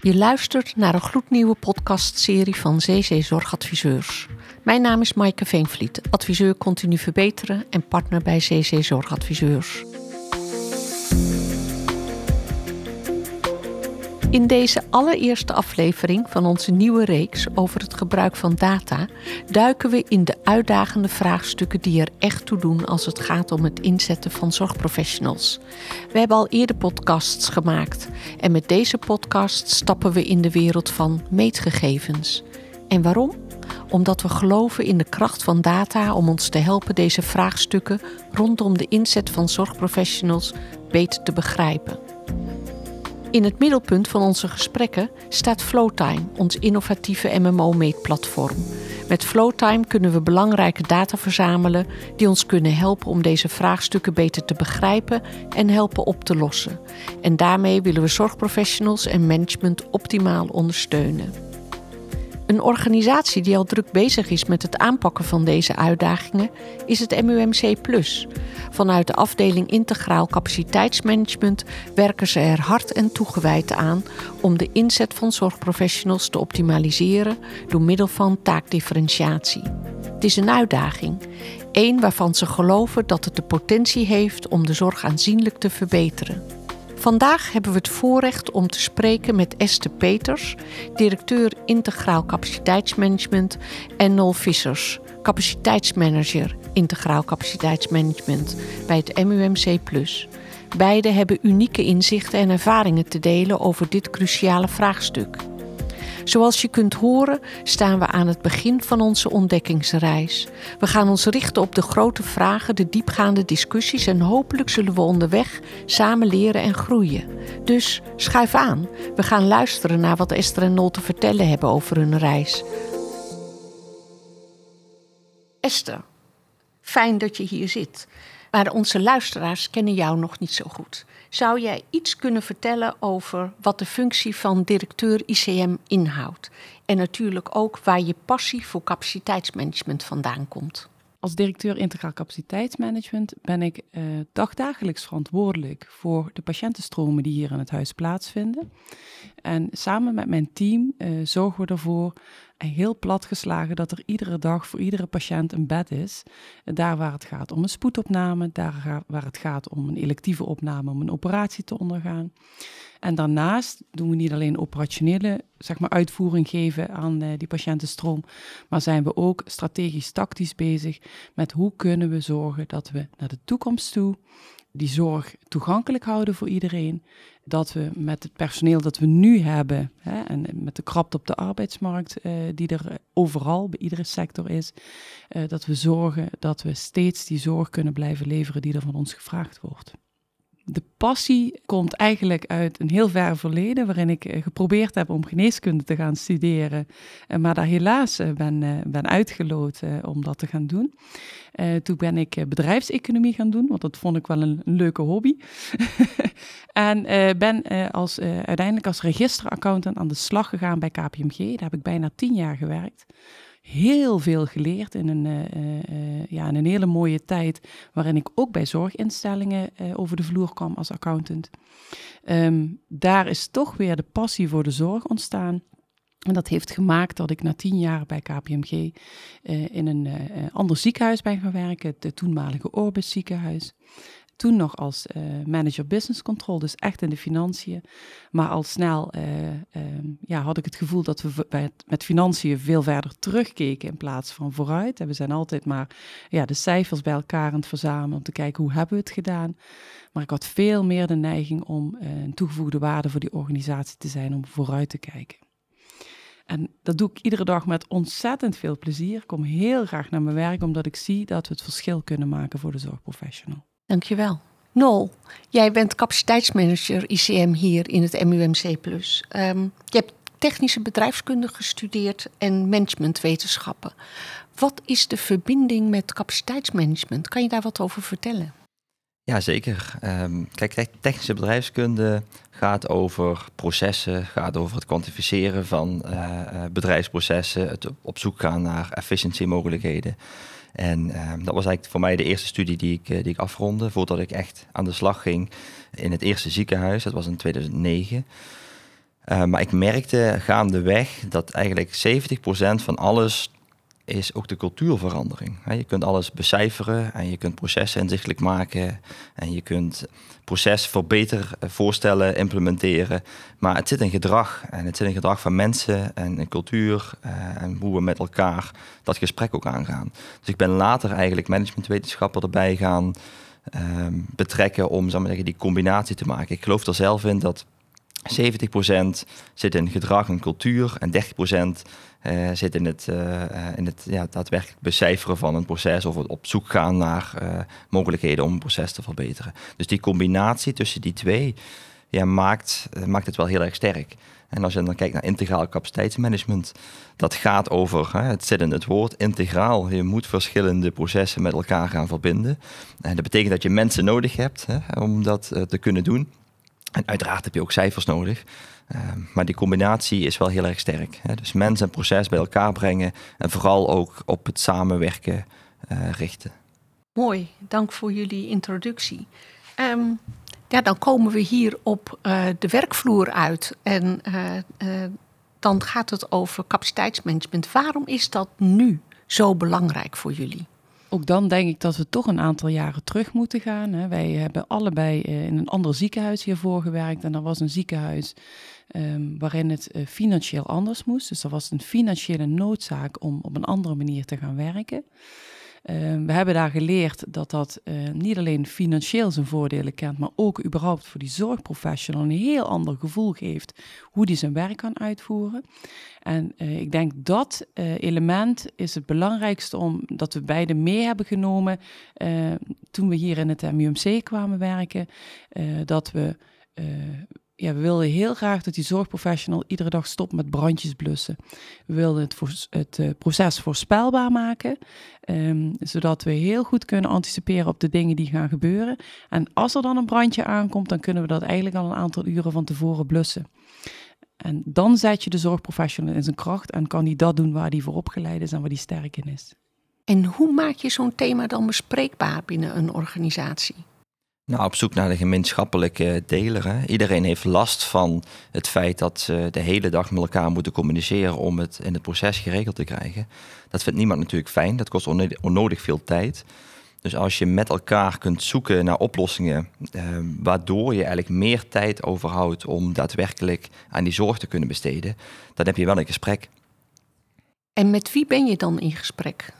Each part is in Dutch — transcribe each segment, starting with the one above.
Je luistert naar een gloednieuwe podcastserie van CC Zorgadviseurs. Mijn naam is Maaike Veenvliet, adviseur continu verbeteren en partner bij CC Zorgadviseurs. In deze allereerste aflevering van onze nieuwe reeks over het gebruik van data duiken we in de uitdagende vraagstukken die er echt toe doen als het gaat om het inzetten van zorgprofessionals. We hebben al eerder podcasts gemaakt en met deze podcast stappen we in de wereld van meetgegevens. En waarom? Omdat we geloven in de kracht van data om ons te helpen deze vraagstukken rondom de inzet van zorgprofessionals beter te begrijpen. In het middelpunt van onze gesprekken staat Flowtime, ons innovatieve MMO-meetplatform. Met Flowtime kunnen we belangrijke data verzamelen die ons kunnen helpen om deze vraagstukken beter te begrijpen en helpen op te lossen. En daarmee willen we zorgprofessionals en management optimaal ondersteunen. Een organisatie die al druk bezig is met het aanpakken van deze uitdagingen is het MUMC. Vanuit de afdeling Integraal Capaciteitsmanagement werken ze er hard en toegewijd aan om de inzet van zorgprofessionals te optimaliseren door middel van taakdifferentiatie. Het is een uitdaging, één waarvan ze geloven dat het de potentie heeft om de zorg aanzienlijk te verbeteren. Vandaag hebben we het voorrecht om te spreken met Esther Peters, directeur Integraal Capaciteitsmanagement, en Nol Vissers, capaciteitsmanager Integraal Capaciteitsmanagement bij het MUMC. Beide hebben unieke inzichten en ervaringen te delen over dit cruciale vraagstuk. Zoals je kunt horen, staan we aan het begin van onze ontdekkingsreis. We gaan ons richten op de grote vragen, de diepgaande discussies en hopelijk zullen we onderweg samen leren en groeien. Dus schuif aan. We gaan luisteren naar wat Esther en Nol te vertellen hebben over hun reis. Esther, fijn dat je hier zit. Maar onze luisteraars kennen jou nog niet zo goed. Zou jij iets kunnen vertellen over wat de functie van directeur ICM inhoudt? En natuurlijk ook waar je passie voor capaciteitsmanagement vandaan komt. Als directeur integraal capaciteitsmanagement ben ik uh, dagdagelijks verantwoordelijk voor de patiëntenstromen die hier in het huis plaatsvinden. En samen met mijn team uh, zorgen we ervoor heel plat geslagen dat er iedere dag voor iedere patiënt een bed is. Daar waar het gaat om een spoedopname, daar waar het gaat om een electieve opname, om een operatie te ondergaan. En daarnaast doen we niet alleen operationele zeg maar, uitvoering geven aan uh, die patiëntenstroom, maar zijn we ook strategisch tactisch bezig met hoe kunnen we zorgen dat we naar de toekomst toe die zorg toegankelijk houden voor iedereen. Dat we met het personeel dat we nu hebben, hè, en met de krapte op de arbeidsmarkt uh, die er overal bij iedere sector is, uh, dat we zorgen dat we steeds die zorg kunnen blijven leveren die er van ons gevraagd wordt. De passie komt eigenlijk uit een heel ver verleden, waarin ik eh, geprobeerd heb om geneeskunde te gaan studeren, eh, maar daar helaas eh, ben, ben uitgeloten om dat te gaan doen. toen ben ik bedrijfseconomie gaan doen, want dat vond ik wel een, leuke hobby. en ben als, uiteindelijk als registeraccountant aan de slag gegaan bij KPMG. Daar heb ik bijna tien jaar gewerkt heel veel geleerd in een, uh, uh, ja, in een hele mooie tijd, waarin ik ook bij zorginstellingen over de vloer kwam als accountant. Um, daar is toch weer de passie voor de zorg ontstaan. En dat heeft gemaakt dat ik na tien jaar bij KPMG in een ander ziekenhuis ben gaan werken, het toenmalige Orbis ziekenhuis. Toen nog als uh, manager business control, dus echt in de financiën. Maar al snel uh, uh, ja, had ik het gevoel dat we bij het, met financiën veel verder terugkeken in plaats van vooruit. En we zijn altijd maar ja, de cijfers bij elkaar aan het verzamelen om te kijken hoe hebben we het gedaan. Maar ik had veel meer de neiging om een toegevoegde waarde voor die organisatie te zijn, om vooruit te kijken. En dat doe ik iedere dag met ontzettend veel plezier. Ik kom heel graag naar mijn werk omdat ik zie dat we het verschil kunnen maken voor de zorgprofessional. Dankjewel. Nol, jij bent capaciteitsmanager ICM hier in het MUMC+. Um, je hebt technische bedrijfskunde gestudeerd en managementwetenschappen. Wat is de verbinding met capaciteitsmanagement? Kan je daar wat over vertellen? Ja, zeker. Um, kijk, technische bedrijfskunde gaat over processen, gaat over het kwantificeren van uh, bedrijfsprocessen, het op zoek gaan naar efficiëntiemogelijkheden. En ehm, dat was eigenlijk voor mij de eerste studie die ik, eh, die ik afronde voordat ik echt aan de slag ging in het eerste ziekenhuis. Dat was in 2009. Uh, maar ik merkte gaandeweg dat eigenlijk 70% van alles is ook de cultuurverandering. Je kunt alles becijferen en je kunt processen inzichtelijk maken en je kunt proces voor beter eh, voorstellen, implementeren. Maar het zit in gedrag en het zit in gedrag van mensen en in cultuur eh, en hoe we met elkaar dat gesprek ook aangaan. Dus ik ben later eigenlijk managementwetenschappen erbij gaan ehm, betrekken om zeg maar, die combinatie te maken. Ik geloof er zelf in dat 70% zit in gedrag en cultuur en 30% uh, zit in het, uh, in het ja, daadwerkelijk becijferen van een proces of het op zoek gaan naar mogelijkheden om een proces te verbeteren. Dus die combinatie tussen die twee ja, maakt, maakt het wel heel erg sterk. En als je dan kijkt naar integraal capaciteitsmanagement, dat gaat over, hè, het zit in het woord, integraal. Je moet verschillende processen met elkaar gaan verbinden. En dat betekent dat je mensen nodig hebt hè, om dat te kunnen doen. En uiteraard heb je ook cijfers nodig. Ehm, maar die combinatie is wel heel erg sterk. Hè? Dus mens en proces bij elkaar brengen en vooral ook op het samenwerken uh, richten. Mooi, dank voor jullie introductie. Um, ja, dan komen we hier op uh, de werkvloer uit en uh, dan gaat het over capaciteitsmanagement. Waarom is dat nu zo belangrijk voor jullie? Ook dan denk ik dat we toch een aantal jaren terug moeten gaan. Hè. Wij hebben allebei in een ander ziekenhuis hiervoor gewerkt en dat was een ziekenhuis um, waarin het uh, financieel anders moest. Dus er was een financiële noodzaak om op een andere manier te gaan werken. Um, we hebben daar geleerd dat dat uh, niet alleen financieel zijn voordelen kent, maar ook überhaupt voor die zorgprofessional een heel ander gevoel geeft hoe die zijn werk kan uitvoeren. En uh, ik denk dat element is het belangrijkste om dat we beide mee hebben genomen toen we hier in het MUMC kwamen werken. dat we ja, we wilden heel graag dat die zorgprofessional iedere dag stopt met brandjes blussen. We wilden het, het uh, proces voorspelbaar maken, um, zodat we heel goed kunnen anticiperen op de dingen die gaan gebeuren. En als er dan een brandje aankomt, dan kunnen we dat eigenlijk al een aantal uren van tevoren blussen. En dan zet je de zorgprofessional in zijn kracht en kan hij dat doen waar hij voor opgeleid is en waar hij sterk in is. En hoe maak je zo'n thema dan bespreekbaar binnen een organisatie? Nou, op zoek naar de gemeenschappelijke deler. Hè. Iedereen heeft last van het feit dat ze de hele dag met elkaar moeten communiceren om het in het proces geregeld te krijgen. Dat vindt niemand natuurlijk fijn, dat kost onnodig veel tijd. Dus als je met elkaar kunt zoeken naar oplossingen, eh, waardoor je eigenlijk meer tijd overhoudt om daadwerkelijk aan die zorg te kunnen besteden, dan heb je wel een gesprek. En met wie ben je dan in gesprek?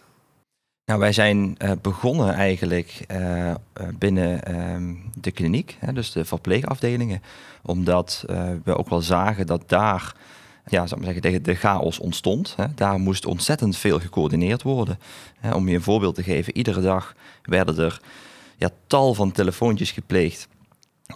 Nou, wij zijn uh, begonnen eigenlijk uh, binnen uh, de kliniek, hè, dus de verpleegafdelingen, omdat we ook wel zagen dat daar, ja, zou ik zeggen, de chaos ontstond. Hè. Daar moest ontzettend veel gecoördineerd worden. Hè, om je een voorbeeld te geven, iedere dag werden er ja, tal van telefoontjes gepleegd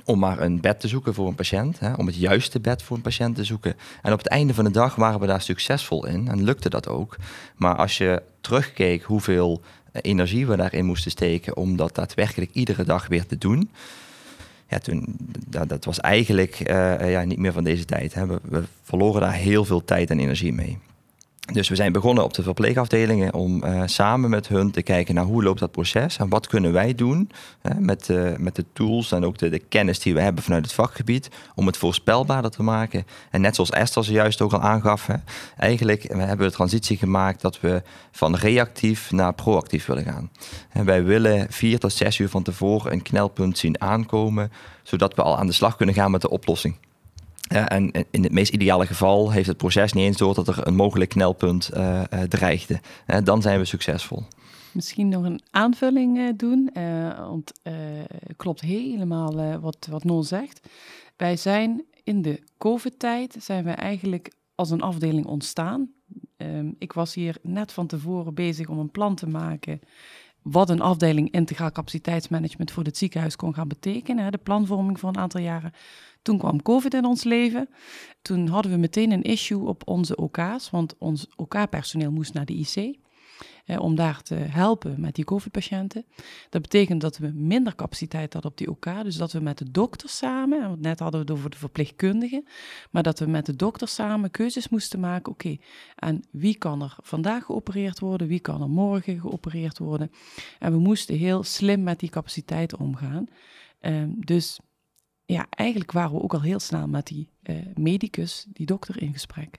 om maar een bed te zoeken voor een patiënt, hè, om het juiste bed voor een patiënt te zoeken. En op het einde van de dag waren we daar succesvol in en lukte dat ook. Maar als je terugkeek hoeveel eh, energie we daarin moesten steken om dat daadwerkelijk iedere dag weer te doen, ja, toen, dat, was eigenlijk uh, ja, niet meer van deze tijd. Hè. We verloren daar heel veel tijd en energie mee. Dus we zijn begonnen op de verpleegafdelingen om uh, samen met hun te kijken naar hoe loopt dat proces en wat kunnen wij doen hè, met, uh, met de tools en ook de, kennis die we hebben vanuit het vakgebied om het voorspelbaarder te maken. En net zoals Esther zojuist ook al aangaf, hè, eigenlijk we hebben we de transitie gemaakt dat we van reactief naar proactief willen gaan. En wij willen vier tot zes uur van tevoren een knelpunt zien aankomen, zodat we al aan de slag kunnen gaan met de oplossing. Ja, en in het meest ideale geval heeft het proces niet eens door dat er een mogelijk knelpunt uh, dreigde. Dan zijn we succesvol. Misschien nog een aanvulling doen, want klopt helemaal wat, wat Nol zegt. Wij zijn in de COVID-tijd zijn we eigenlijk als een afdeling ontstaan. Um, ik was hier net van tevoren bezig om een plan te maken wat een afdeling integraal capaciteitsmanagement voor het ziekenhuis kon gaan betekenen. De planvorming voor een aantal jaren. Toen kwam COVID in ons leven. Toen hadden we meteen een issue op onze OK's, want ons OK-personeel moest naar de IC. Eh, om daar te helpen met die COVID-patiënten. Dat betekent dat we minder capaciteit hadden op die OK. Dus dat we met de dokter samen, want net hadden we het over de verpleegkundigen, maar dat we met de dokter samen keuzes moesten maken. Oké, en wie kan er vandaag geopereerd worden? Wie kan er morgen geopereerd worden? En we moesten heel slim met die capaciteit omgaan. Uh, dus ja, eigenlijk waren we ook al heel snel met die uh, medicus, die dokter, in gesprek.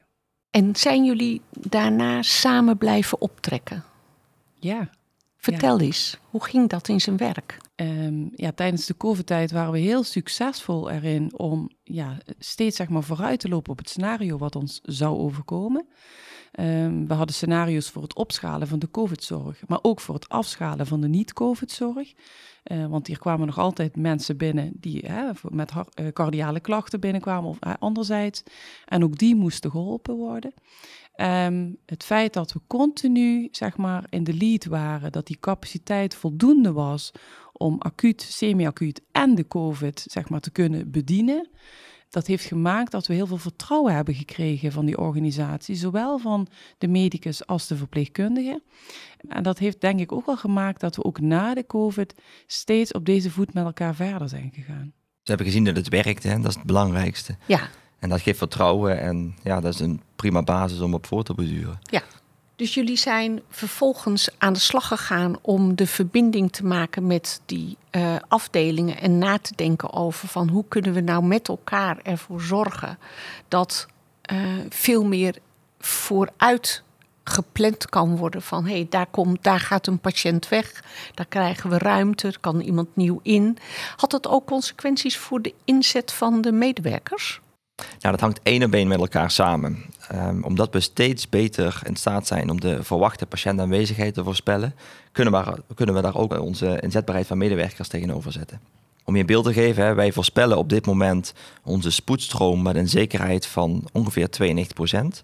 En zijn jullie daarna samen blijven optrekken? Ja. Vertel eens, hoe ging dat in zijn werk? Um, ja, tijdens de COVID-tijd waren we heel succesvol erin om ja, steeds zeg maar, vooruit te lopen op het scenario wat ons zou overkomen. Um, we hadden scenario's voor het opschalen van de COVID-zorg, maar ook voor het afschalen van de niet-COVID-zorg. Uh, want hier kwamen nog altijd mensen binnen die hè, met uh, cardiale klachten binnenkwamen, of uh, anderzijds. En ook die moesten geholpen worden. Um, het feit dat we continu zeg maar, in de lead waren, dat die capaciteit voldoende was om acuut, semi-acuut en de COVID zeg maar, te kunnen bedienen dat heeft gemaakt dat we heel veel vertrouwen hebben gekregen van die organisatie, zowel van de medicus als de verpleegkundigen. En dat heeft denk ik ook wel gemaakt dat we ook na de COVID steeds op deze voet met elkaar verder zijn gegaan. Ze hebben gezien dat het werkt, hè? dat is het belangrijkste. Ja. En dat geeft vertrouwen en ja, dat is een prima basis om op voor te beduren. Ja, dus jullie zijn vervolgens aan de slag gegaan om de verbinding te maken met die uh, afdelingen en na te denken over van hoe kunnen we nou met elkaar ervoor zorgen dat uh, veel meer vooruit gepland kan worden van hé, hey, daar, komt, daar gaat een patiënt weg, daar krijgen we ruimte, er kan iemand nieuw in. Had dat ook consequenties voor de inzet van de medewerkers? Nou, dat hangt één één met elkaar samen. Um, omdat we steeds beter in staat zijn om de verwachte patiëntaanwezigheid te voorspellen, kunnen we, kunnen we daar ook onze inzetbaarheid van medewerkers tegenover zetten. Om je een beeld te geven, wij voorspellen op dit moment onze spoedstroom met een zekerheid van ongeveer 92 procent.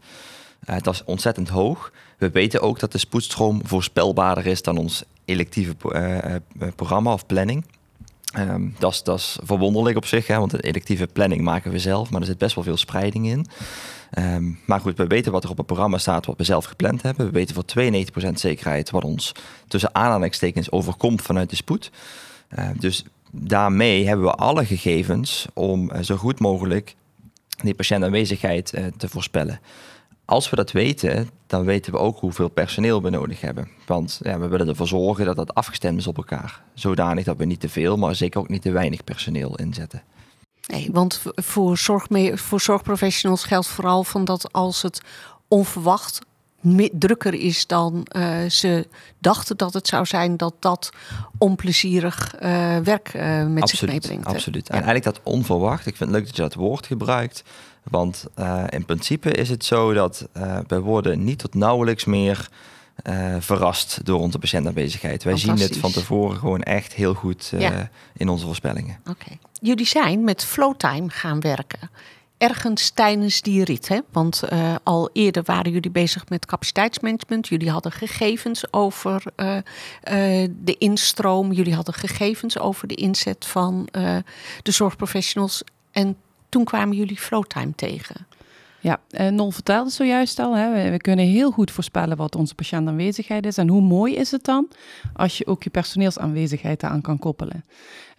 Uh, dat is ontzettend hoog. We weten ook dat de spoedstroom voorspelbaarder is dan ons electieve uh, uh, programma of planning. Um, dat is verwonderlijk op zich, hè, want een electieve planning maken we zelf, maar er zit best wel veel spreiding in. Um, maar goed, we weten wat er op het programma staat, wat we zelf gepland hebben. We weten voor 92% zekerheid wat ons tussen aanhalingstekens overkomt vanuit de spoed. Uh, dus daarmee hebben we alle gegevens om uh, zo goed mogelijk die patiëntaanwezigheid uh, te voorspellen. Als we dat weten, dan weten we ook hoeveel personeel we nodig hebben. Want ja, we willen ervoor zorgen dat dat afgestemd is op elkaar. Zodanig dat we niet te veel, maar zeker ook niet te weinig personeel inzetten. Nee, want voor, voor zorgprofessionals geldt vooral van dat als het onverwacht drukker is dan uh, ze dachten dat het zou zijn, dat dat onplezierig uh, werk uh, met absoluut, zich meebrengt. Absoluut. Ja. En eigenlijk dat onverwacht, ik vind het leuk dat je dat woord gebruikt. Want in principe is het zo dat we worden niet tot nauwelijks meer verrast door onze patiëntaanwezigheid. Wij zien het van tevoren gewoon echt heel goed ja. in onze voorspellingen. Oké. Jullie zijn met Flowtime gaan werken ergens tijdens die rit. Hè? Want uh, al eerder waren jullie bezig met capaciteitsmanagement. Jullie hadden gegevens over uh, uh, de instroom. Jullie hadden gegevens over de inzet van de zorgprofessionals. En toen kwamen jullie Flowtime tegen. Ja, en Nol vertelde zojuist al, hè, we, kunnen heel goed voorspellen wat onze patiëntaanwezigheid is. En hoe mooi is het dan als je ook je personeelsaanwezigheid aan kan koppelen.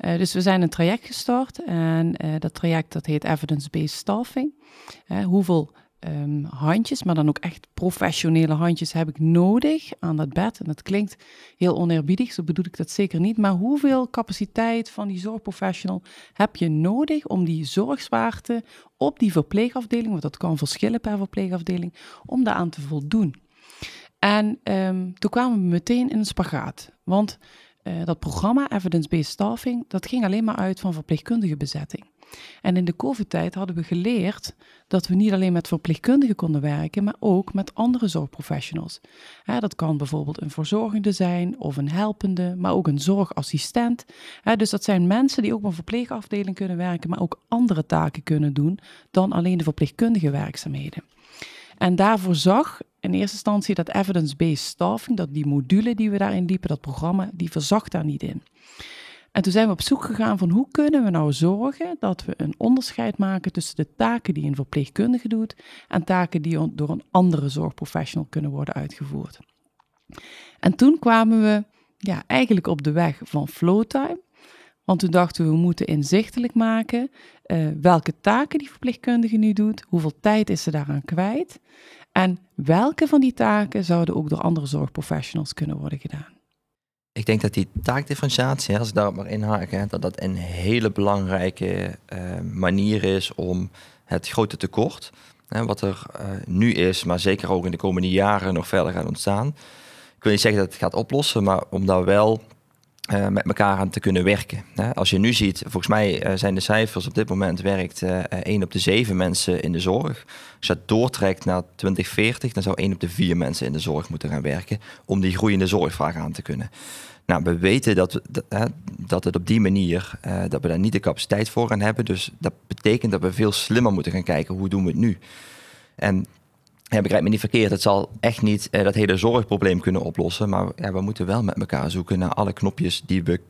Uh, dus we zijn een traject gestart en uh, dat traject dat heet Evidence-Based Staffing. Hoeveel um, handjes, maar dan ook echt professionele handjes heb ik nodig aan dat bed. En dat klinkt heel oneerbiedig, zo bedoel ik dat zeker niet. Maar hoeveel capaciteit van die zorgprofessional heb je nodig om die zorgzwaarte op die verpleegafdeling, want dat kan verschillen per verpleegafdeling, om daaraan te voldoen? En um, toen kwamen we meteen in een spagaat. Want uh, dat programma Evidence-Based Staffing, dat ging alleen maar uit van verpleegkundige bezetting. En in de COVID-tijd hadden we geleerd dat we niet alleen met verpleegkundigen konden werken, maar ook met andere zorgprofessionals. dat kan bijvoorbeeld een verzorgende zijn of een helpende, maar ook een zorgassistent. dus dat zijn mensen die ook op een verpleegafdeling kunnen werken, maar ook andere taken kunnen doen dan alleen de verpleegkundige werkzaamheden. En daarvoor zag in eerste instantie dat evidence-based staffing, dat die module die we daarin liepen, dat programma, die verzag daar niet in. En toen zijn we op zoek gegaan van hoe kunnen we nou zorgen dat we een onderscheid maken tussen de taken die een verpleegkundige doet en taken die door een andere zorgprofessional kunnen worden uitgevoerd. En toen kwamen we ja, eigenlijk op de weg van flowtime. Want toen dachten we, we moeten inzichtelijk maken uh, welke taken die verpleegkundige nu doet, hoeveel tijd is ze daaraan kwijt en welke van die taken zouden ook door andere zorgprofessionals kunnen worden gedaan. Ik denk dat die taakdifferentiatie, als ik daarop maar inhaak, hè, dat dat een hele belangrijke uh, manier is om het grote tekort, hè, wat er uh, nu is, maar zeker ook in de komende jaren nog verder gaat ontstaan. Ik wil niet zeggen dat het gaat oplossen, maar om daar wel uh, met elkaar aan te kunnen werken. Als je nu ziet, volgens mij uh, zijn de cijfers op dit moment werkt uh, 1 op de 7 mensen in de zorg. Als je dat doortrekt naar 2040, dan zou 1 op de 4 mensen in de zorg moeten gaan werken om die groeiende zorgvraag aan te kunnen. Nou, we weten dat, we, dat het op die manier, dat we daar niet de capaciteit voor gaan hebben. Dus dat betekent dat we veel slimmer moeten gaan kijken, hoe doen we het nu? En ja, begrijp me niet verkeerd, het zal echt niet eh, dat hele zorgprobleem kunnen oplossen. Maar ja, we moeten wel met elkaar zoeken naar alle knopjes die we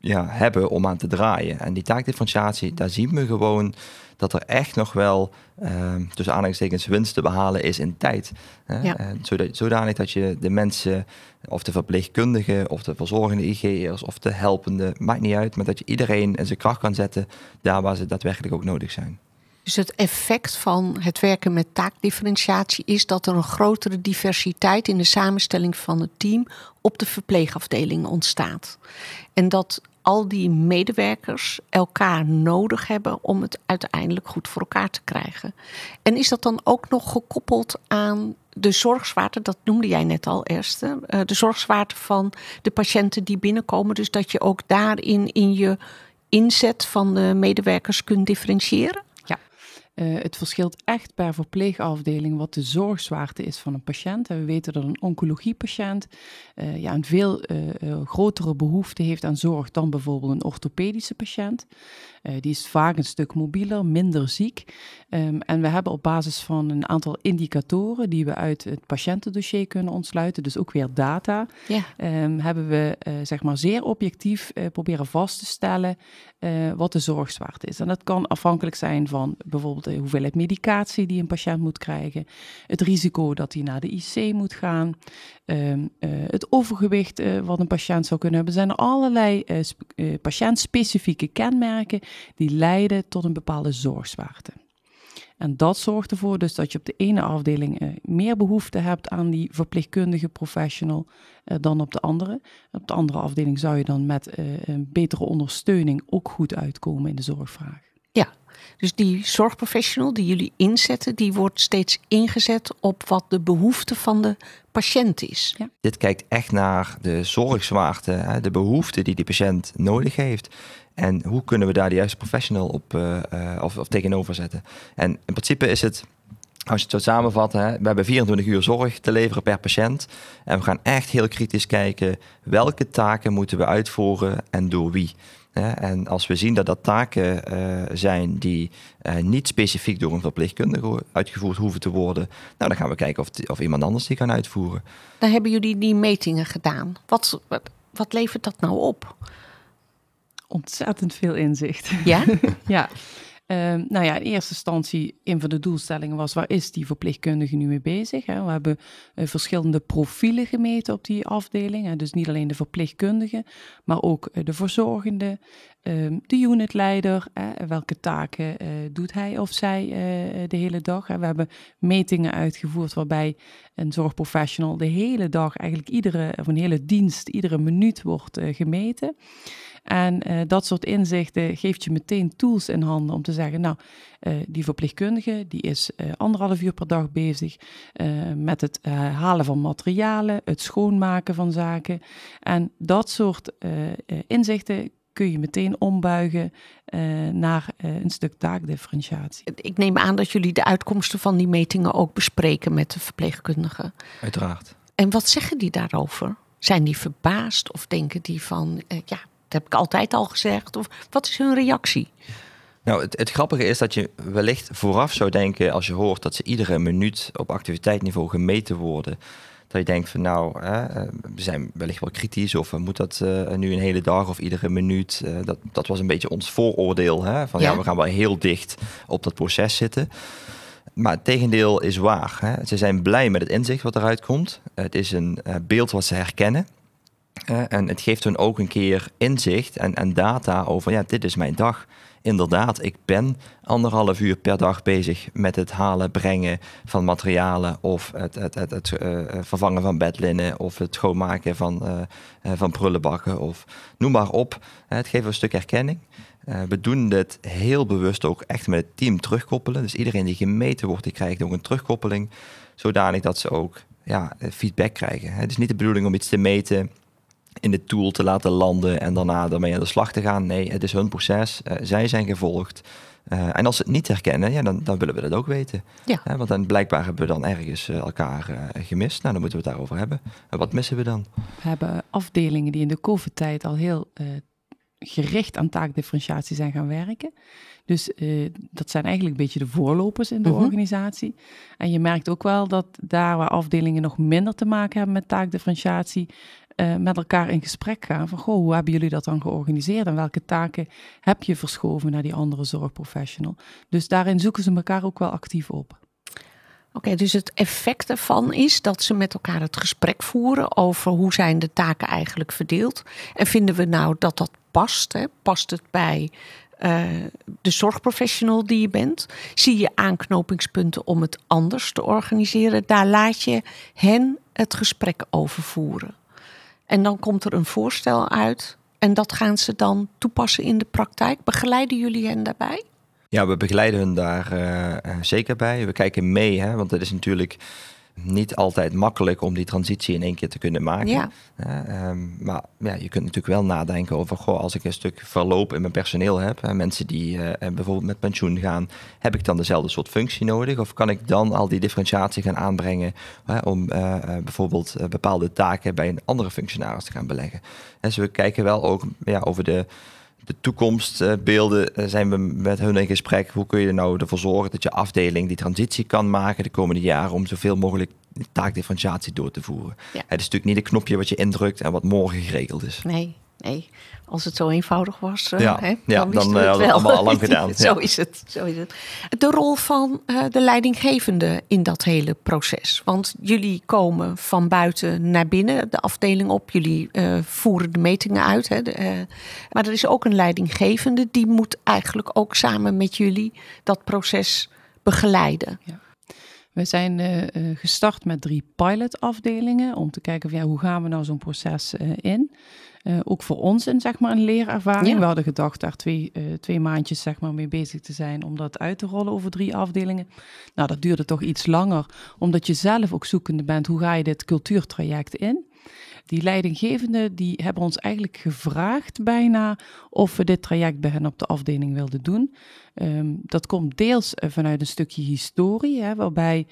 ja, hebben om aan te draaien. En die taakdifferentiatie, daar zien we gewoon dat er echt nog wel uh, tussen aanhalingstekens winst te behalen is in tijd. Hè? Ja. En zodat, zodanig dat je de mensen, of de verpleegkundigen, of de verzorgende IG'ers, of de helpende, maakt niet uit, maar dat je iedereen in zijn kracht kan zetten daar waar ze daadwerkelijk ook nodig zijn. Dus het effect van het werken met taakdifferentiatie is dat er een grotere diversiteit in de samenstelling van het team op de verpleegafdeling ontstaat. En dat al die medewerkers elkaar nodig hebben om het uiteindelijk goed voor elkaar te krijgen. En is dat dan ook nog gekoppeld aan de zorgzwaarte, dat noemde jij net al, Esther, eh, de zorgzwaarte van de patiënten die binnenkomen. Dus dat je ook daarin in je inzet van de medewerkers kunt differentiëren? Uh, het verschilt echt per verpleegafdeling wat de zorgzwaarte is van een patiënt. We weten dat een oncologiepatiënt uh, ja, een veel uh, grotere behoefte heeft aan zorg dan bijvoorbeeld een orthopedische patiënt. Die is vaak een stuk mobieler, minder ziek. Um, en we hebben op basis van een aantal indicatoren die we uit het patiëntendossier kunnen ontsluiten, dus ook weer data, ja. um, hebben we zeg maar zeer objectief proberen vast te stellen wat de zorgzwaarte is. En dat kan afhankelijk zijn van bijvoorbeeld de hoeveelheid medicatie die een patiënt moet krijgen, het risico dat hij naar de IC moet gaan, um, uh, het overgewicht wat een patiënt zou kunnen hebben. Er zijn allerlei patiëntspecifieke kenmerken die leiden tot een bepaalde zorgzwaarte. En dat zorgt ervoor dus dat je op de ene afdeling meer behoefte hebt aan die verpleegkundige professional dan op de andere. Op de andere afdeling zou je dan met een betere ondersteuning ook goed uitkomen in de zorgvraag. Ja, dus die zorgprofessional die jullie inzetten, die wordt steeds ingezet op wat de behoefte van de patiënt is. Ja. Dit kijkt echt naar de zorgzwaarte, de behoefte die die patiënt nodig heeft. En hoe kunnen we daar de juiste professional op uh, of, of tegenover zetten? En in principe is het als je het zo samenvatten, hè, we hebben 24 uur zorg te leveren per patiënt. En we gaan echt heel kritisch kijken welke taken moeten we uitvoeren en door wie. En als we zien dat dat taken uh, zijn die niet specifiek door een verpleegkundige uitgevoerd hoeven te worden, nou, dan gaan we kijken of, of iemand anders die kan uitvoeren. Dan hebben jullie die metingen gedaan. Wat, wat levert dat nou op? Ontzettend veel inzicht. Ja? ja. Uh, nou ja, in eerste instantie, een van de doelstellingen was, waar is die verpleegkundige nu mee bezig? Hè? We hebben uh, verschillende profielen gemeten op die afdeling. Hè? Dus niet alleen de verpleegkundige, maar ook uh, de verzorgende, ehm, de unitleider. welke taken eh, doet hij of zij de hele dag? Hè? We hebben metingen uitgevoerd waarbij een zorgprofessional de hele dag, eigenlijk iedere, of een hele dienst, iedere minuut wordt gemeten. En uh, dat soort inzichten geeft je meteen tools in handen om te zeggen, nou, uh, die verpleegkundige die is uh, anderhalf uur per dag bezig met het halen van materialen, het schoonmaken van zaken. En dat soort inzichten kun je meteen ombuigen naar een stuk taakdifferentiatie. Ik neem aan dat jullie de uitkomsten van die metingen ook bespreken met de verpleegkundigen. Uiteraard. En wat zeggen die daarover? Zijn die verbaasd of denken die van, ja, dat heb ik altijd al gezegd. Of wat is hun reactie? Nou, het, het, grappige is dat je wellicht vooraf zou denken, als je hoort dat ze iedere minuut op activiteitsniveau gemeten worden, dat je denkt van nou, hè, eh, we zijn wellicht wel kritisch of moet dat uh, nu een hele dag of iedere minuut? Uh, dat, dat was een beetje ons vooroordeel, hè, van ja. ja. we gaan wel heel dicht op dat proces zitten. Maar het tegendeel is waar. Hè. Ze zijn blij met het inzicht wat eruit komt. Het is een beeld wat ze herkennen. En het geeft hun ook een keer inzicht en, en data over, ja, dit is mijn dag inderdaad, ik ben anderhalf uur per dag bezig met het halen, brengen van materialen of het, het, het, uh, vervangen van bedlinnen of het schoonmaken van, uh, van prullenbakken of noem maar op. het geeft een stuk erkenning. we doen dit heel bewust ook echt met het team terugkoppelen. Dus iedereen die gemeten wordt, die krijgt ook een terugkoppeling, zodanig dat ze ook ja, feedback krijgen. Het is niet de bedoeling om iets te meten in de tool te laten landen en daarna ermee aan de slag te gaan. Nee, het is hun proces. Uh, zij zijn gevolgd. Uh, en als ze het niet herkennen, ja, dan, dan willen we dat ook weten. Ja. Uh, want dan blijkbaar hebben we dan ergens elkaar gemist. Nou, dan moeten we het daarover hebben. En wat missen we dan? We hebben afdelingen die in de COVID-tijd al heel gericht aan taakdifferentiatie zijn gaan werken. Dus dat zijn eigenlijk een beetje de voorlopers in de mhm. organisatie. En je merkt ook wel dat daar waar afdelingen nog minder te maken hebben met taakdifferentiatie, uh, met elkaar in gesprek gaan van, goh, hoe hebben jullie dat dan georganiseerd en welke taken heb je verschoven naar die andere zorgprofessional? Dus daarin zoeken ze elkaar ook wel actief op. Oké, dus het effect ervan is dat ze met elkaar het gesprek voeren over hoe zijn de taken eigenlijk verdeeld. En vinden we nou dat dat past? Hè? Past het bij uh, de zorgprofessional die je bent? Zie je aanknopingspunten om het anders te organiseren? Daar laat je hen het gesprek over voeren. En dan komt er een voorstel uit. En dat gaan ze dan toepassen in de praktijk. Begeleiden jullie hen daarbij? Ja, we begeleiden hun daar uh, zeker bij. We kijken mee, hè, want het is natuurlijk niet altijd makkelijk om die transitie in één keer te kunnen maken. Ja. Ehm, maar ja, je kunt natuurlijk wel nadenken over, goh, als ik een stuk verloop in mijn personeel heb, hè, mensen die uh, bijvoorbeeld met pensioen gaan, heb ik dan dezelfde soort functie nodig? Of kan ik dan al die differentiatie gaan aanbrengen om bijvoorbeeld bepaalde taken bij een andere functionaris te gaan beleggen? En dus we kijken wel ook ja, over de de toekomstbeelden eh, zijn we met hun in gesprek. Hoe kun je er nou ervoor zorgen dat je afdeling die transitie kan maken de komende jaren om zoveel mogelijk taakdifferentiatie door te voeren. Het is natuurlijk niet een knopje wat je indrukt en wat morgen geregeld is. Nee, nee. Als het zo eenvoudig was, uh, ja, hè, ja, dan, dan uh, het allemaal al lang gedaan. zo, is het, zo is het. De rol van uh, de leidinggevende in dat hele proces. Want jullie komen van buiten naar binnen de afdeling op. Jullie voeren de metingen uit. Hè, de, maar er is ook een leidinggevende die moet eigenlijk ook samen met jullie dat proces begeleiden. Ja. We zijn gestart met drie pilotafdelingen om te kijken van, ja, hoe gaan we nou zo'n proces in. Uh, ook voor ons een, zeg maar, een leerervaring. We hadden gedacht daar twee, uh, twee maandjes zeg maar, mee bezig te zijn om dat uit te rollen over drie afdelingen. Nou, dat duurde toch iets langer, omdat je zelf ook zoekende bent. Hoe ga je dit cultuurtraject in? Die leidinggevenden die hebben ons eigenlijk gevraagd bijna of we dit traject bij hen op de afdeling wilden doen. Um, dat komt deels eh, vanuit een stukje historie, hè, waarbij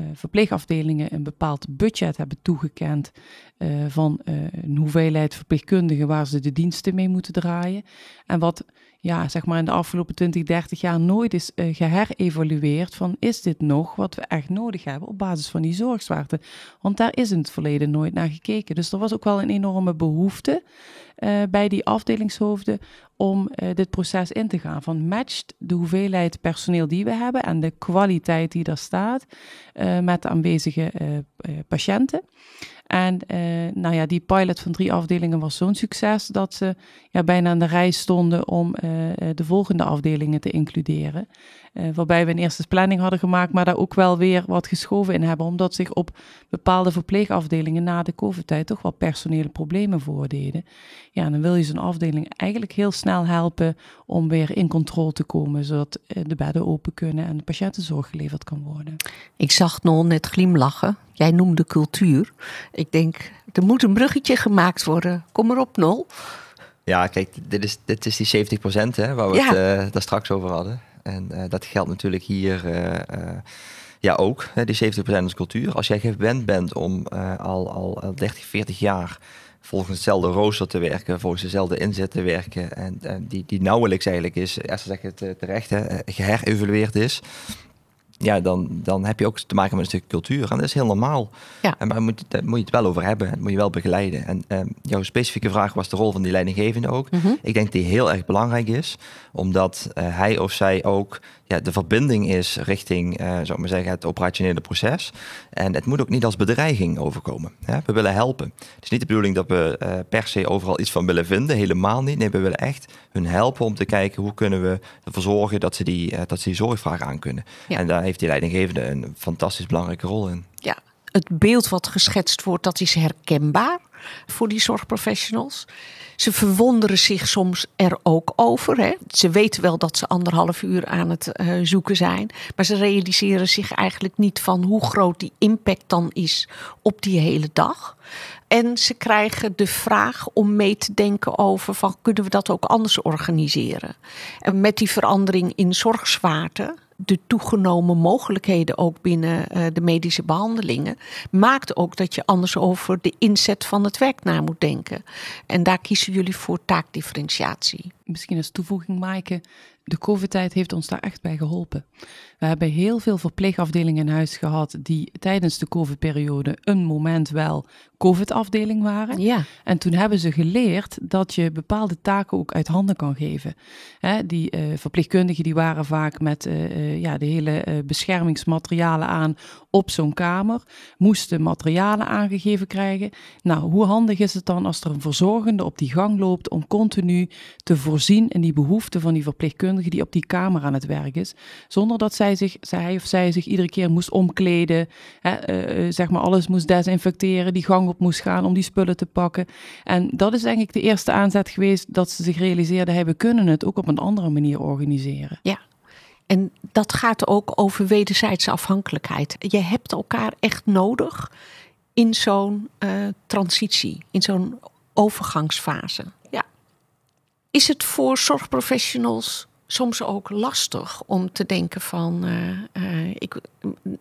uh, verpleegafdelingen een bepaald budget hebben toegekend uh, van uh, een hoeveelheid verpleegkundigen waar ze de diensten mee moeten draaien. En wat ja, zeg maar in de afgelopen 20, 30 jaar nooit is uh, geherevalueerd van is dit nog wat we echt nodig hebben op basis van die zorgzwaarte. Want daar is in het verleden nooit naar gekeken. Dus er was ook wel een enorme behoefte uh, bij die afdelingshoofden om uh, dit proces in te gaan. Van matcht de hoeveelheid personeel die we hebben en de kwaliteit die daar staat met de aanwezige patiënten. En uh, nou ja, die pilot van drie afdelingen was zo'n succes dat ze ja, bijna aan de rij stonden om uh, de volgende afdelingen te includeren. Uh, waarbij we een eerste planning hadden gemaakt, maar daar ook wel weer wat geschoven in hebben, omdat zich op bepaalde verpleegafdelingen na de COVID-tijd toch wel personele problemen voordeden. Ja, en dan wil je zo'n afdeling eigenlijk heel snel helpen om weer in controle te komen, zodat de bedden open kunnen en de patiëntenzorg geleverd kan worden. Ik zag Nol net glimlachen. Jij noemde cultuur. Ik denk, er moet een bruggetje gemaakt worden. Kom maar op, Nol. Ja, kijk, dit is, dit is die 70 procent waar we het uh, daar straks over hadden. En uh, dat geldt natuurlijk hier uh, ja ook, die 70 procent is cultuur. Als jij gewend bent om al, al 30, 40 jaar volgens hetzelfde rooster te werken, volgens dezelfde inzet te werken. En, en die, die nauwelijks eigenlijk is, eerst zeg ik het terecht, hè, geherevalueerd is ja, dan, dan heb je ook te maken met een stuk cultuur. En dat is heel normaal. Ja. En maar moet, daar moet je het wel over hebben. Dat moet je wel begeleiden. En ehm, jouw specifieke vraag was de rol van die leidinggevende ook. Mhm. Ik denk die heel erg belangrijk is. Omdat eh, hij of zij ook ja, de verbinding is richting, eh zou ik maar zeggen, het operationele proces. En het moet ook niet als bedreiging overkomen. Hè? We willen helpen. Het is niet de bedoeling dat we eh, per se overal iets van willen vinden. Helemaal niet. Nee, we willen echt hun helpen om te kijken hoe kunnen we ervoor zorgen dat ze die, eh, dat ze die zorgvraag aan kunnen. Ja. En daar heeft die leidinggevende een fantastisch belangrijke rol in. Ja, het beeld wat geschetst wordt, dat is herkenbaar voor die zorgprofessionals. Ze verwonderen zich soms er ook over. Hè. Ze weten wel dat ze anderhalf uur aan het eh, zoeken zijn. Maar ze realiseren zich eigenlijk niet van hoe groot die impact dan is op die hele dag. En ze krijgen de vraag om mee te denken over van kunnen we dat ook anders organiseren. En met die verandering in zorgzwaarte, de toegenomen mogelijkheden ook binnen eh, de medische behandelingen, maakt ook dat je anders over de inzet van het werk na moet denken. En daar kiezen jullie voor taakdifferentiatie. Misschien als toevoeging, Maaike, de COVID-tijd heeft ons daar echt bij geholpen. We hebben heel veel verpleegafdelingen in huis gehad die tijdens de COVID-periode een moment wel COVID-afdeling waren. Ja, En toen hebben ze geleerd dat je bepaalde taken ook uit handen kan geven. Hè, die eh, verpleegkundigen die waren vaak met eh, eh, ja, de hele beschermingsmaterialen aan op zo'n kamer, moesten materialen aangegeven krijgen. Nou, hoe handig is het dan als er een verzorgende op die gang loopt om continu te voorzien in die behoeften van die die op die kamer aan het werk is, zonder dat zij zich, zij of zij zich iedere keer moest omkleden, hè, eh, eh, zeg maar alles moest desinfecteren, die gang op moest gaan om die spullen te pakken. En dat is denk ik de eerste aanzet geweest dat ze zich realiseerden, hey, we kunnen het ook op een andere manier organiseren. en dat gaat ook over wederzijdse afhankelijkheid. Je hebt elkaar echt nodig in zo'n eh, transitie, in zo'n overgangsfase. Ja. Is het voor zorgprofessionals soms ook lastig om te denken van eh, eh, ik,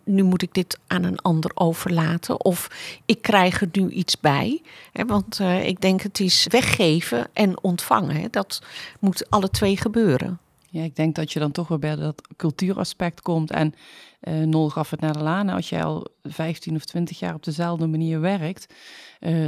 nu moet ik dit aan een ander overlaten of ik krijg er nu iets bij. Hè, want eh, ik denk het is weggeven en ontvangen. Hè, dat moet alle twee gebeuren. Ja, ik denk dat je dan toch weer bij dat cultuuraspect komt. En eh Nol gaf het naar de laan. Als jij al 15 of 20 jaar op dezelfde manier werkt,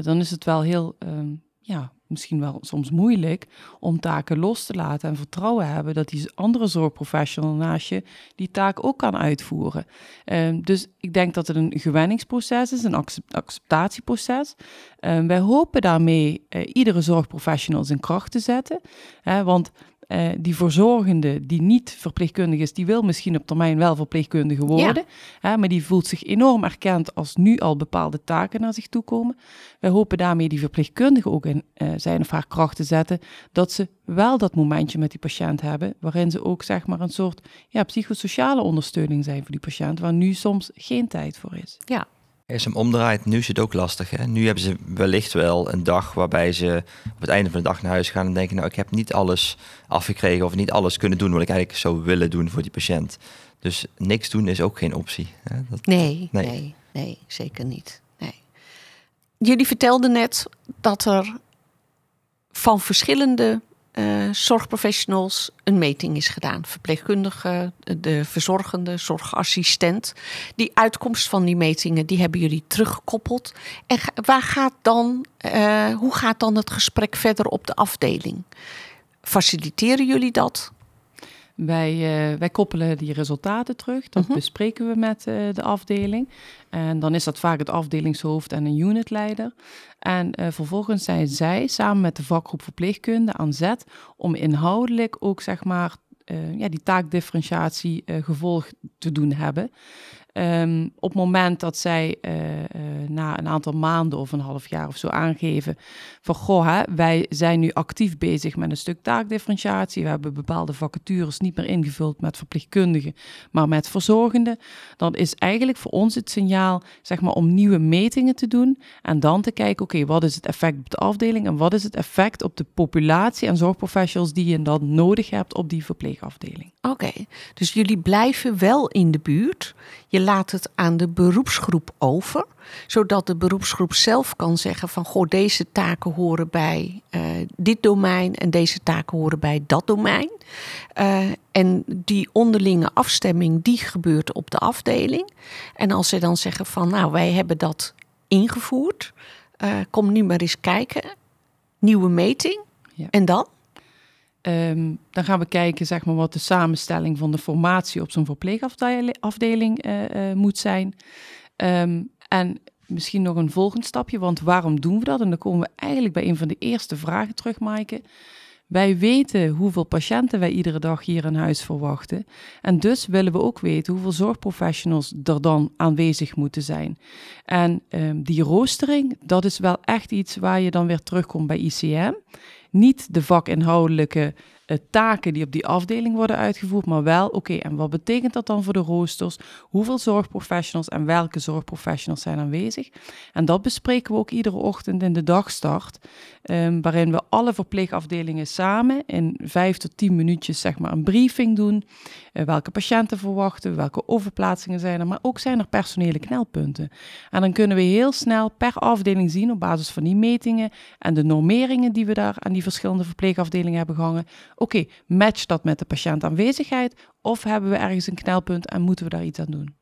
dan is het wel heel, ehm, ja, misschien wel soms moeilijk om taken los te laten en vertrouwen hebben dat die andere zorgprofessional naast je die taak ook kan uitvoeren. Ehm, dus ik denk dat het een gewenningsproces is, een accep- acceptatieproces. Ehm, wij hopen daarmee eh, iedere zorgprofessional zijn kracht te zetten. Hè, want eh, die verzorgende die niet verpleegkundig is, die wil misschien op termijn wel verpleegkundige worden. Maar die voelt zich enorm erkend als nu al bepaalde taken naar zich toe komen. Wij hopen daarmee die verpleegkundige ook in eh, zijn of haar kracht te zetten. Dat ze wel dat momentje met die patiënt hebben. Waarin ze ook zeg maar een soort ja, psychosociale ondersteuning zijn voor die patiënt. Waar nu soms geen tijd voor is. Ja, Als je hem omdraait, nu is het ook lastig. Hè? Nu hebben ze wellicht wel een dag waarbij ze op het einde van de dag naar huis gaan en denken, nou ik heb niet alles afgekregen of niet alles kunnen doen wat ik eigenlijk zou willen doen voor die patiënt. Dus niks doen is ook geen optie. Hè? Dat, Nee, Nee. nee, nee, zeker niet. Nee. Jullie vertelden net dat er van verschillende eh, zorgprofessionals een meting is gedaan. Verpleegkundige, de verzorgende, zorgassistent. Die uitkomst van die metingen, die hebben jullie teruggekoppeld. En waar gaat dan, eh, hoe gaat dan het gesprek verder op de afdeling? Faciliteren jullie dat? Wij, eh, wij koppelen die resultaten terug. Dat Mhm. bespreken we met eh, de afdeling. En dan is dat vaak het afdelingshoofd en een unitleider. En eh, vervolgens zijn zij samen met de vakgroep verpleegkunde aan zet om inhoudelijk ook zeg maar ja, die taakdifferentiatie gevolg te doen hebben. Ehm, op het moment dat zij eh, eh, na een aantal maanden of een half jaar of zo aangeven van goh, hè, wij zijn nu actief bezig met een stuk taakdifferentiatie. We hebben bepaalde vacatures niet meer ingevuld met verpleegkundigen, maar met verzorgenden. Dan is eigenlijk voor ons het signaal zeg maar, om nieuwe metingen te doen en dan te kijken, oké, wat is het effect op de afdeling en wat is het effect op de populatie en zorgprofessionals die je dan nodig hebt op die verpleegafdeling. Oké, dus jullie blijven wel in de buurt. Laat het aan de beroepsgroep over, zodat de beroepsgroep zelf kan zeggen van goh, deze taken horen bij uh, dit domein en deze taken horen bij dat domein. Uh, en die onderlinge afstemming die gebeurt op de afdeling. En als ze dan zeggen van nou wij hebben dat ingevoerd, uh, kom nu maar eens kijken, nieuwe meting ja. en dan? Um, dan gaan we kijken zeg maar, wat de samenstelling van de formatie op zo'n verpleegafdeling uh, uh, moet zijn. Um, en misschien nog een volgend stapje, want waarom doen we dat? En dan komen we eigenlijk bij een van de eerste vragen terug, Maaike. Wij weten hoeveel patiënten wij iedere dag hier in huis verwachten. En dus willen we ook weten hoeveel zorgprofessionals er dan aanwezig moeten zijn. En um, die roostering, dat is wel echt iets waar je dan weer terugkomt bij ICM. Niet de vakinhoudelijke uh, taken die op die afdeling worden uitgevoerd, maar wel, oké, en wat betekent dat dan voor de roosters? Hoeveel zorgprofessionals en welke zorgprofessionals zijn aanwezig? En dat bespreken we ook iedere ochtend in de dagstart, um, waarin we alle verpleegafdelingen samen in vijf tot tien minuutjes zeg maar een briefing doen. Uh, welke patiënten verwachten, welke overplaatsingen zijn er, maar ook zijn er personele knelpunten. En dan kunnen we heel snel per afdeling zien op basis van die metingen en de normeringen die we daar aan die verschillende verpleegafdelingen hebben gehangen Oké, match dat met de patiëntaanwezigheid of hebben we ergens een knelpunt en moeten we daar iets aan doen?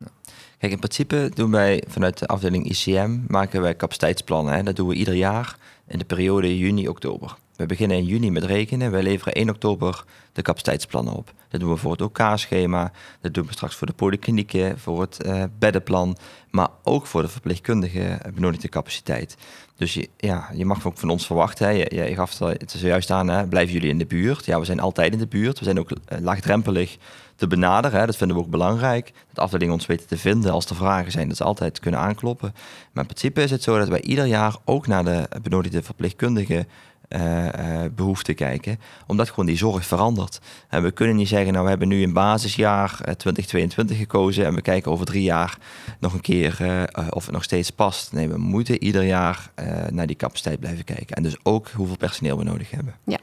Kijk, in principe doen wij vanuit de afdeling ICM maken wij capaciteitsplannen. Hè. Dat doen we ieder jaar in de periode juni-oktober. We beginnen in juni met rekenen. Wij leveren 1 oktober de capaciteitsplannen op. Dat doen we voor het OK-schema. dat doen we straks voor de polyklinieken, voor het uh, beddenplan, maar ook voor de verpleegkundige benodigde capaciteit. Dus je, ja, je mag ook van ons verwachten, hè. Je, gaf het zojuist aan, hè. blijven jullie in de buurt? Ja, we zijn altijd in de buurt. We zijn ook uh, laagdrempelig te benaderen. Hè. Dat vinden we ook belangrijk. Dat afdelingen ons weten te vinden als er vragen zijn, dat ze altijd kunnen aankloppen. Maar in principe is het zo dat wij ieder jaar ook naar de benodigde verpleegkundige uh, uh, behoefte kijken. Omdat gewoon die zorg verandert. En we kunnen niet zeggen, nou we hebben nu een basisjaar uh, 2022 gekozen en we kijken over drie jaar nog een keer of het nog steeds past. Nee, we moeten ieder jaar naar die capaciteit blijven kijken. En dus ook hoeveel personeel we nodig hebben. Ja,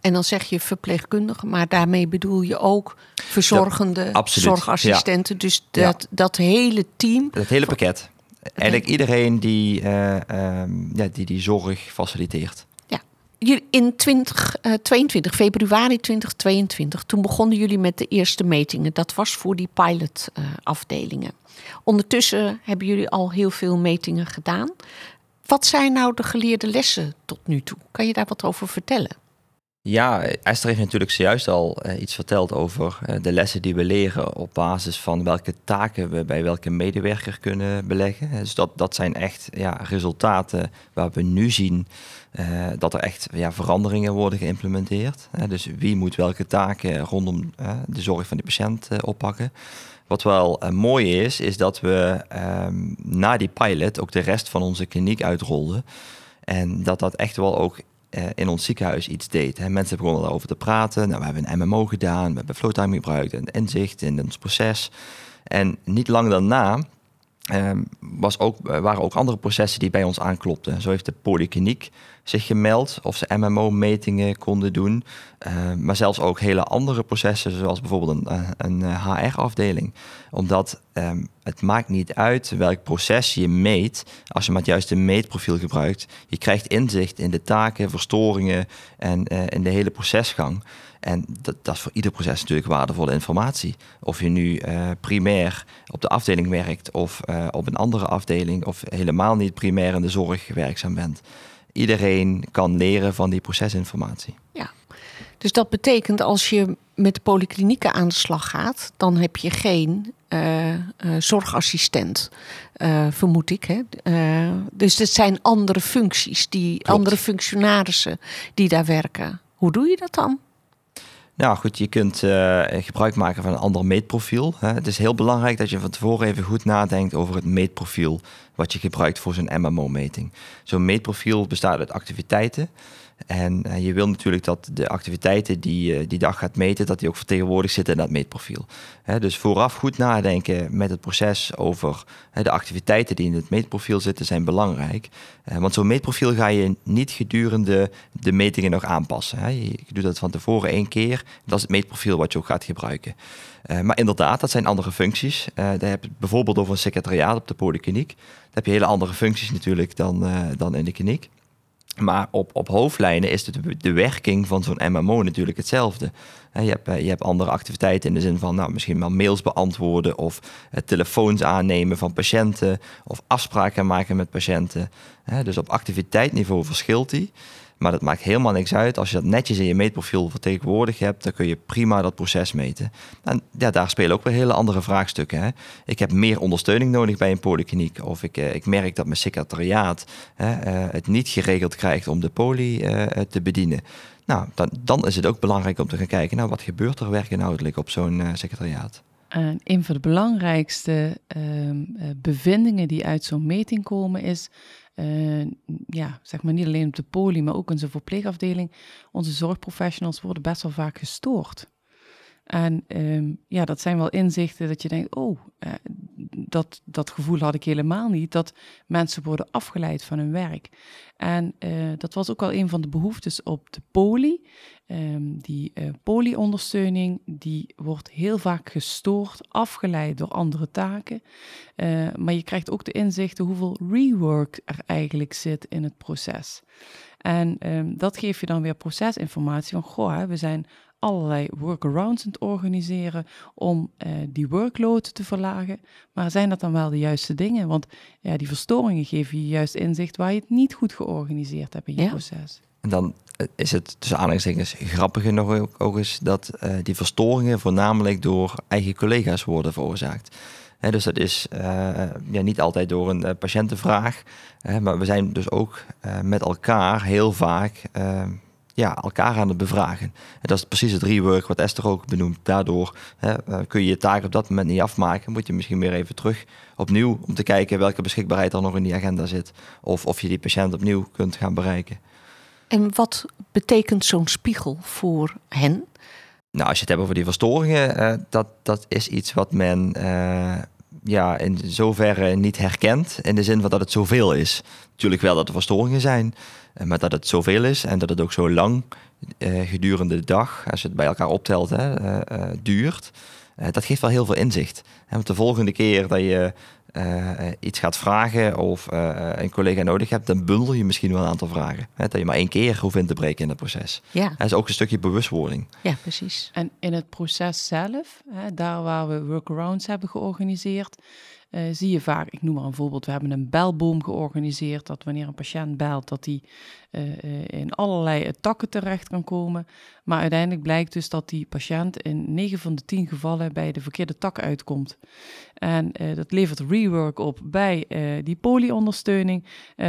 en dan zeg je verpleegkundige, maar daarmee bedoel je ook verzorgende ja, zorgassistenten. Dus dat, dat hele team. Dat hele pakket. Eigenlijk iedereen die, um, ja, die die zorg faciliteert in 2022, uh, februari 2022, toen begonnen jullie met de eerste metingen. Dat was voor die pilotafdelingen. Uh, Ondertussen hebben jullie al heel veel metingen gedaan. Wat zijn nou de geleerde lessen tot nu toe? Kan je daar wat over vertellen? Ja, Esther heeft natuurlijk zojuist al uh, iets verteld over uh, de lessen die we leren op basis van welke taken we bij welke medewerker kunnen beleggen. Dus dat, dat zijn echt ja, resultaten waar we nu zien dat er echt ja, veranderingen worden geïmplementeerd. dus wie moet welke taken rondom de zorg van de patiënt oppakken. Wat wel mooi is, is dat we ehm, na die pilot ook de rest van onze kliniek uitrolden. En dat dat echt wel ook uh, in ons ziekenhuis iets deed. Hè. Mensen begonnen daarover te praten. Nou, we hebben een MMO gedaan, we hebben flowtime gebruikt en inzicht in ons proces. En niet lang daarna um, was ook, waren ook andere processen die bij ons aanklopten. Zo heeft de polykliniek zich gemeld of ze MMO-metingen konden doen. Uh, maar zelfs ook hele andere processen, zoals bijvoorbeeld een, een HR-afdeling. Omdat um, het maakt niet uit welk proces je meet, als je maar het juiste meetprofiel gebruikt. Je krijgt inzicht in de taken, verstoringen en in de hele procesgang. En dat, dat, is voor ieder proces natuurlijk waardevolle informatie. Of je nu uh, primair op de afdeling werkt of uh, op een andere afdeling of helemaal niet primair in de zorg werkzaam bent. Iedereen kan leren van die procesinformatie. Ja, dus dat betekent als je met de polyklinieken aan de slag gaat, dan heb je geen uh, zorgassistent, vermoed ik. Hè? dus het zijn andere functies, die Klopt. andere functionarissen die daar werken. Hoe doe je dat dan? Nou goed, je kunt uh, gebruik maken van een ander meetprofiel. Hè. Het is heel belangrijk dat je van tevoren even goed nadenkt over het meetprofiel wat je gebruikt voor zo'n MMO-meting. Zo'n meetprofiel bestaat uit activiteiten En uh, je wil natuurlijk dat de activiteiten die je die dag gaat meten, dat die ook vertegenwoordigd zitten in dat meetprofiel. dus vooraf goed nadenken met het proces over de activiteiten die in het meetprofiel zitten, zijn belangrijk. Uh, want zo'n meetprofiel ga je niet gedurende de metingen nog aanpassen. Je, doet dat van tevoren één keer. Dat is het meetprofiel wat je ook gaat gebruiken. Maar inderdaad, dat zijn andere functies. daar heb je bijvoorbeeld over een secretariaat op de polykliniek. Daar heb je hele andere functies natuurlijk dan, dan in de kliniek. Maar op, op hoofdlijnen is de, de werking van zo'n MMO natuurlijk hetzelfde. Je hebt, eh, je hebt andere activiteiten in de zin van nou, misschien wel mails beantwoorden of eh, telefoons aannemen van patiënten of afspraken maken met patiënten. Dus op activiteitsniveau verschilt die. Maar dat maakt helemaal niks uit. Als je dat netjes in je meetprofiel vertegenwoordigd hebt, dan kun je prima dat proces meten. En ja, daar spelen ook weer hele andere vraagstukken. Hè. Ik heb meer ondersteuning nodig bij een polykliniek. Of ik, eh, ik merk dat mijn secretariaat hè, eh, het niet geregeld krijgt om de poly eh, te bedienen. Nou, dan, dan is het ook belangrijk om te gaan kijken, nou, wat gebeurt er werkinhoudelijk op zo'n secretariaat? En een van de belangrijkste ehm, bevindingen die uit zo'n meting komen is uh, ja, zeg maar niet alleen op de poli, maar ook in zijn verpleegafdeling. Onze zorgprofessionals worden best wel vaak gestoord. En um, ja, dat zijn wel inzichten dat je denkt, oh, uh, dat, dat gevoel had ik helemaal niet, dat mensen worden afgeleid van hun werk. En uh, dat was ook al een van de behoeftes op de poli. Um, die uh, poli-ondersteuning, die wordt heel vaak gestoord, afgeleid door andere taken. maar je krijgt ook de inzichten hoeveel rework er eigenlijk zit in het proces. En um, dat geeft je dan weer procesinformatie van, goh, we zijn allerlei workarounds aan het organiseren om uh, die workload te verlagen. Maar zijn dat dan wel de juiste dingen? Want ja, die verstoringen geven je juist inzicht waar je het niet goed georganiseerd hebt in je proces. En dan eh, is het tussen aanhalingstekens grappiger nog ook, ook eens dat uh, die verstoringen voornamelijk door eigen collega's worden veroorzaakt. He, dus dat is uh, ja, niet altijd door een uh, patiëntenvraag, maar we zijn dus ook met elkaar heel vaak ja, elkaar aan het bevragen. En dat is precies het rework wat Esther ook benoemt. Daardoor hè, eh, kun je je taak op dat moment niet afmaken. Moet je misschien weer even terug opnieuw om te kijken welke beschikbaarheid er nog in die agenda zit. Of of je die patiënt opnieuw kunt gaan bereiken. En wat betekent zo'n spiegel voor hen? Nou, als je het hebt over die verstoringen, uh, dat, dat is iets wat men uh, ja, in zoverre niet herkent. In de zin van dat het zoveel is. Natuurlijk wel dat er verstoringen zijn. Eh, maar dat het zoveel is en dat het ook zo lang uh, gedurende de dag, als je het bij elkaar optelt, hè, uh, duurt. dat geeft wel heel veel inzicht. want de volgende keer dat je iets gaat vragen of een collega nodig hebt, dan bundel je misschien wel een aantal vragen. Hè, dat je maar één keer hoeft in te breken in het proces. Ja. Dat is ook een stukje bewustwording. Ja, precies. En in het proces zelf, hè, daar waar we workarounds hebben georganiseerd, uh, zie je vaak, ik noem maar een voorbeeld, we hebben een belboom georganiseerd, dat wanneer een patiënt belt, dat die uh, in allerlei takken terecht kan komen. Maar uiteindelijk blijkt dus dat die patiënt in 9 van de 10 gevallen bij de verkeerde tak uitkomt. En dat levert rework op bij die polyondersteuning,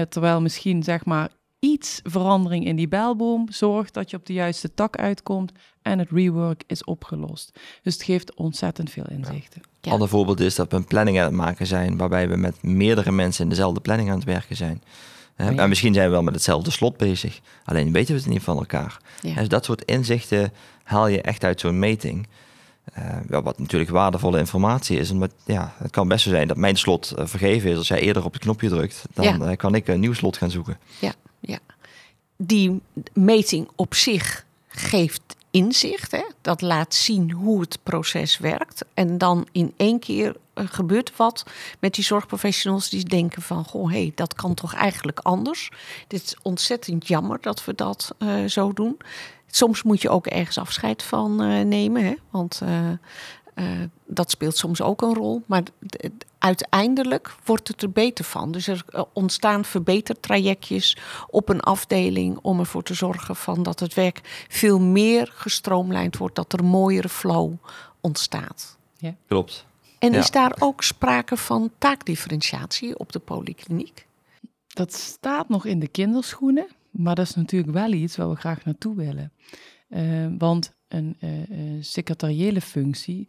terwijl misschien zeg maar iets verandering in die belboom zorgt dat je op de juiste tak uitkomt en het rework is opgelost. Dus het geeft ontzettend veel inzichten. Ja. Ander voorbeeld is dat we een planning aan het maken zijn waarbij we met meerdere mensen in dezelfde planning aan het werken zijn. Oh en misschien zijn we wel met hetzelfde slot bezig, alleen weten we het niet van elkaar. Dus dat soort inzichten haal je echt uit zo'n meting. Uh, wat natuurlijk waardevolle informatie is. Omdat ja, het kan best zo zijn dat mijn slot uh, vergeven is. Als jij eerder op het knopje drukt, dan uh, kan ik een nieuw slot gaan zoeken. Ja, ja. Die meting op zich geeft inzicht. Hè? Dat laat zien hoe het proces werkt. En dan in één keer uh, gebeurt wat met die zorgprofessionals die denken van... goh, hé, hey, dat kan toch eigenlijk anders? Dit is ontzettend jammer dat we dat uh, zo doen. Soms moet je ook ergens afscheid van uh, nemen. Hè? Want dat speelt soms ook een rol. Maar uiteindelijk wordt het er beter van. Dus er eh, ontstaan verbetertrajectjes op een afdeling om ervoor te zorgen van dat het werk veel meer gestroomlijnd wordt, dat er een mooiere flow ontstaat. Ja. Klopt. En is daar ook sprake van taakdifferentiatie op de polykliniek? Dat staat nog in de kinderschoenen, maar dat is natuurlijk wel iets waar we graag naartoe willen. Uh, want een uh, secretariële functie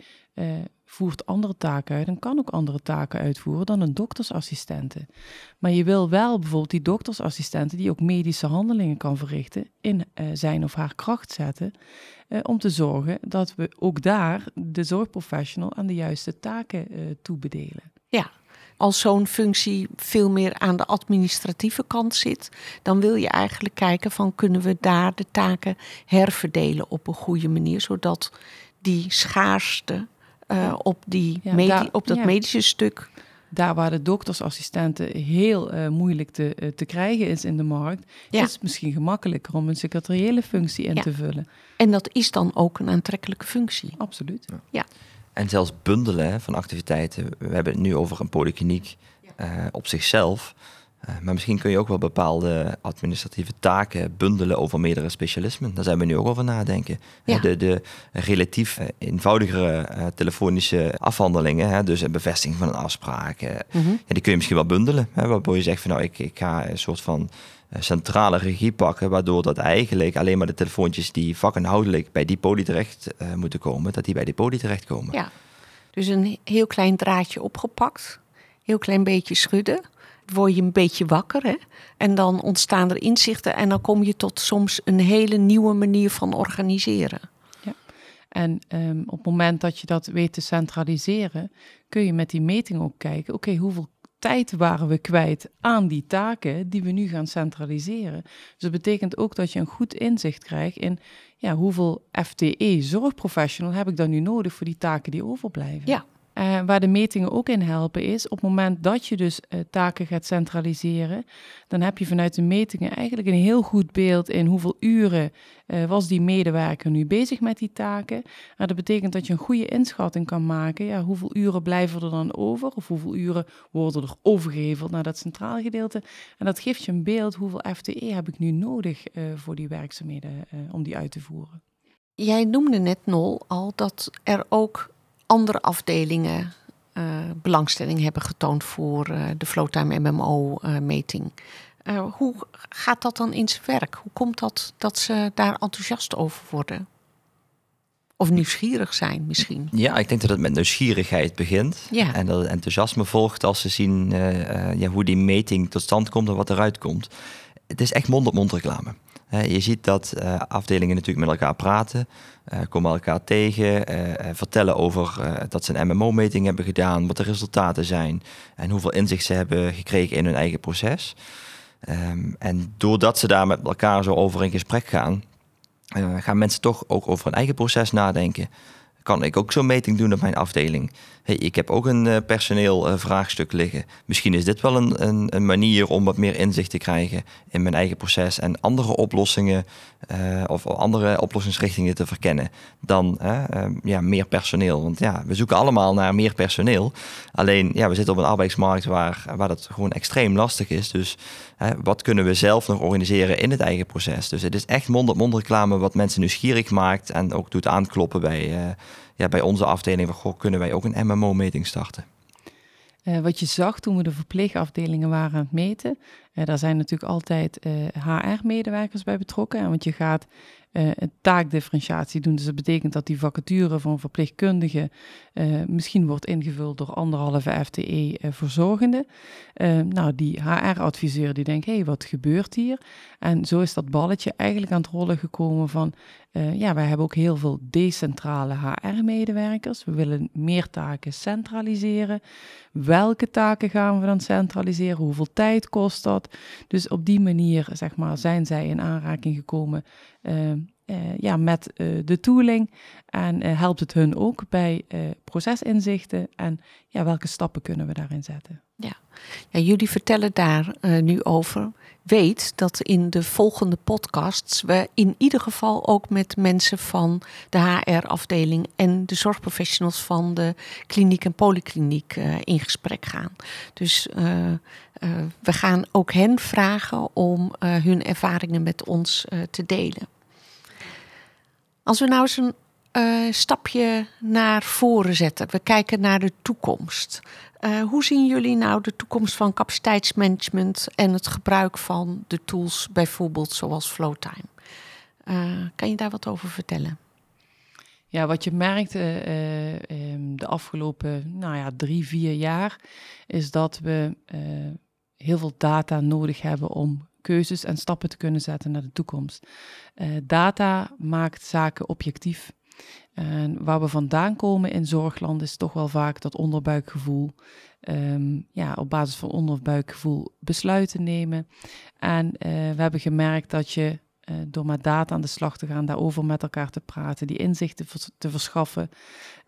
voert andere taken uit en kan ook andere taken uitvoeren dan een doktersassistente. Maar je wil wel bijvoorbeeld die doktersassistente die ook medische handelingen kan verrichten in uh, zijn of haar kracht zetten. Om te zorgen dat we ook daar de zorgprofessional aan de juiste taken toebedelen. Ja, als zo'n functie veel meer aan de administratieve kant zit, dan wil je eigenlijk kijken van kunnen we daar de taken herverdelen op een goede manier, zodat die schaarste uh, op, die ja, medi daar, op dat ja. medische stuk. Daar waar de doktersassistenten heel uh, moeilijk te, uh, te krijgen is in de markt, ja. is het misschien gemakkelijker om een secretariële functie in te vullen. En dat is dan ook een aantrekkelijke functie. Absoluut. Ja. En zelfs bundelen van activiteiten. We hebben het nu over een polykliniek uh, op zichzelf. Uh, maar misschien kun je ook wel bepaalde administratieve taken bundelen over meerdere specialismen. Daar zijn we nu ook over nadenken. Ja. De, de relatief uh, eenvoudigere uh, telefonische afhandelingen, hè, dus een bevestiging van een afspraak, mm -hmm. ja, die kun je misschien wel bundelen. Hè, waarbij je zegt van nou, ik, ik ga een soort van centrale regie pakken, waardoor dat eigenlijk alleen maar de telefoontjes die vakinhoudelijk bij die poli terecht moeten komen, dat die bij die poli terechtkomen. Ja, dus een heel klein draadje opgepakt, heel klein beetje schudden, word je een beetje wakker hè? en dan ontstaan er inzichten en dan kom je tot soms een hele nieuwe manier van organiseren. Ja. En um, op het moment dat je dat weet te centraliseren, kun je met die meting ook kijken, oké, okay, hoeveel tijd waren we kwijt aan die taken die we nu gaan centraliseren. Dus dat betekent ook dat je een goed inzicht krijgt in ja, hoeveel FTE zorgprofessional heb ik dan nu nodig voor die taken die overblijven. Ja, Uh, waar de metingen ook in helpen is, op het moment dat je dus uh, taken gaat centraliseren, dan heb je vanuit de metingen eigenlijk een heel goed beeld in hoeveel uren uh, was die medewerker nu bezig met die taken. En dat betekent dat je een goede inschatting kan maken, ja, hoeveel uren blijven er dan over of hoeveel uren worden er overgeheveld naar dat centraal gedeelte. En dat geeft je een beeld hoeveel FTE heb ik nu nodig voor die werkzaamheden om die uit te voeren. Jij noemde net, Nol, al dat er ook andere afdelingen uh, belangstelling hebben getoond voor uh, de Flowtime MMO-meting. Uh, hoe gaat dat dan in zijn werk? Hoe komt dat dat ze daar enthousiast over worden? Of nieuwsgierig zijn misschien? Ja, ik denk dat het met nieuwsgierigheid begint. Ja. En dat het enthousiasme volgt als ze zien ja, hoe die meting tot stand komt en wat eruit komt. Het is echt mond-op-mond -mond reclame. Je ziet dat uh, afdelingen natuurlijk met elkaar praten, uh, komen elkaar tegen, uh, vertellen over dat ze een MMO-meting hebben gedaan, wat de resultaten zijn en hoeveel inzicht ze hebben gekregen in hun eigen proces. Um, en doordat ze daar met elkaar zo over in gesprek gaan, gaan mensen toch ook over hun eigen proces nadenken kan ik ook zo'n meting doen op mijn afdeling? Hey, ik heb ook een uh, personeel uh, vraagstuk liggen. Misschien is dit wel een, een, een, manier om wat meer inzicht te krijgen in mijn eigen proces en andere oplossingen uh, of andere oplossingsrichtingen te verkennen dan ja, meer personeel. Want ja, we zoeken allemaal naar meer personeel. Alleen ja, we zitten op een arbeidsmarkt waar, waar dat gewoon extreem lastig is. Dus wat kunnen we zelf nog organiseren in het eigen proces? Dus het is echt mond-op-mond -mond reclame wat mensen nieuwsgierig maakt en ook doet aankloppen bij ja, bij onze afdeling van goh, kunnen wij ook een MMO-meting starten. Uh, wat je zag toen we de verpleegafdelingen waren aan het meten, uh, daar zijn natuurlijk altijd eh, HR-medewerkers bij betrokken. Want je gaat uh, taakdifferentiatie doen. Dus dat betekent dat die vacature van verpleegkundige uh, misschien wordt ingevuld door anderhalve FTE uh, verzorgende. nou, die HR-adviseur die denkt, hé, hey, wat gebeurt hier? En zo is dat balletje eigenlijk aan het rollen gekomen van, ja, wij hebben ook heel veel decentrale HR-medewerkers. We willen meer taken centraliseren. Welke taken gaan we dan centraliseren? Hoeveel tijd kost dat? Dus op die manier, zeg maar, zijn zij in aanraking gekomen ja, met uh, de tooling. En helpt het hun ook bij procesinzichten en ja, welke stappen kunnen we daarin zetten. Ja, ja jullie vertellen daar nu over. Weet dat in de volgende podcasts we in ieder geval ook met mensen van de HR-afdeling en de zorgprofessionals van de kliniek en polykliniek in gesprek gaan. Dus we gaan ook hen vragen om hun ervaringen met ons te delen. Als we nou eens een uh, stapje naar voren zetten, we kijken naar de toekomst. Uh, hoe zien jullie nou de toekomst van capaciteitsmanagement en het gebruik van de tools, bijvoorbeeld zoals Flowtime? Uh, kan je daar wat over vertellen? Ja, wat je merkt uh, de afgelopen nou ja, drie, vier jaar, is dat we heel veel data nodig hebben om keuzes en stappen te kunnen zetten naar de toekomst. Uh, data maakt zaken objectief. En waar we vandaan komen in zorgland is toch wel vaak dat onderbuikgevoel. Um, ja, op basis van onderbuikgevoel besluiten nemen. En uh, we hebben gemerkt dat je uh, door met data aan de slag te gaan, daarover met elkaar te praten, die inzichten te verschaffen,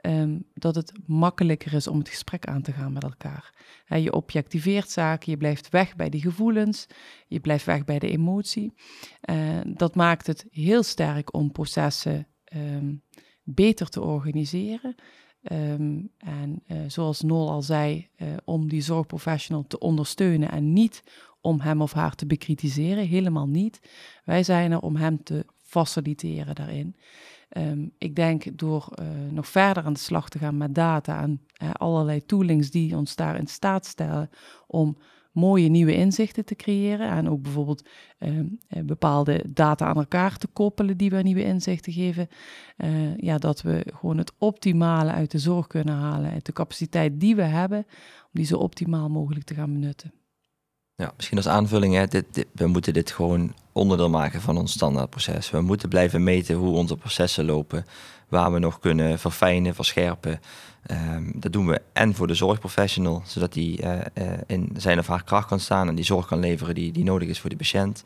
um, dat het makkelijker is om het gesprek aan te gaan met elkaar. Je objectiveert zaken, je blijft weg bij die gevoelens, je blijft weg bij de emotie. Uh, dat maakt het heel sterk om processen um, beter te organiseren. Um, en uh, zoals Nol al zei, uh, om die zorgprofessional te ondersteunen en niet om hem of haar te bekritiseren, helemaal niet. Wij zijn er om hem te faciliteren daarin. Um, ik denk door uh, nog verder aan de slag te gaan met data en allerlei toolings die ons daar in staat stellen om mooie nieuwe inzichten te creëren. En ook bijvoorbeeld uh, bepaalde data aan elkaar te koppelen die we nieuwe inzichten geven. Uh, ja, dat we gewoon het optimale uit de zorg kunnen halen. Uit de capaciteit die we hebben, om die zo optimaal mogelijk te gaan benutten. Ja, misschien als aanvulling, hè, dit, we moeten dit gewoon onderdeel maken van ons standaardproces. We moeten blijven meten hoe onze processen lopen, waar we nog kunnen verfijnen, verscherpen. Um, dat doen we en voor de zorgprofessional, zodat die uh, uh, in zijn of haar kracht kan staan en die zorg kan leveren die, die nodig is voor de patiënt.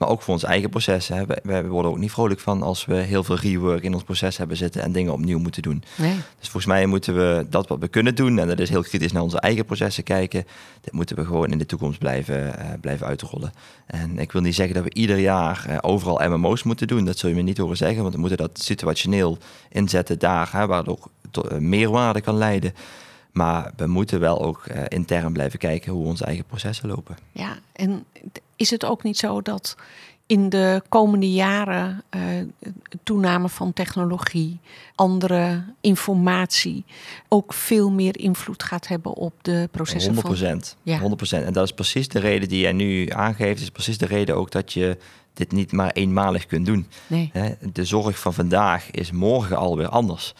Maar ook voor ons eigen processen. Hè. We, we, worden ook niet vrolijk van als we heel veel rework in ons proces hebben zitten en dingen opnieuw moeten doen. Nee. Dus volgens mij moeten we dat wat we kunnen doen, en dat is heel kritisch naar onze eigen processen kijken, dat moeten we gewoon in de toekomst blijven, uh, blijven uitrollen. En ik wil niet zeggen dat we ieder jaar uh, overal MMO's moeten doen, dat zul je me niet horen zeggen, want we moeten dat situationeel inzetten daar, hè, waar het ook tot, uh, meerwaarde kan leiden. Maar we moeten wel ook intern blijven kijken hoe onze eigen processen lopen. Ja, en is het ook niet zo dat in de komende jaren uh, toename van technologie, andere informatie ook veel meer invloed gaat hebben op de processen 100%, van... Ja. 100%. En dat is precies de reden die jij nu aangeeft. is precies de reden ook dat je dit niet maar eenmalig kunt doen. Nee. De zorg van vandaag is morgen alweer anders.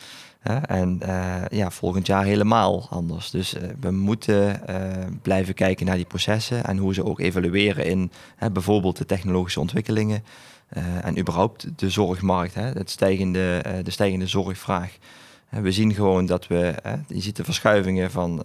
En uh, ja, volgend jaar helemaal anders. Dus uh, we moeten uh, blijven kijken naar die processen en hoe ze ook evalueren in bijvoorbeeld de technologische ontwikkelingen en überhaupt de zorgmarkt, het stijgende, de stijgende zorgvraag. we zien gewoon dat we, je ziet de verschuivingen van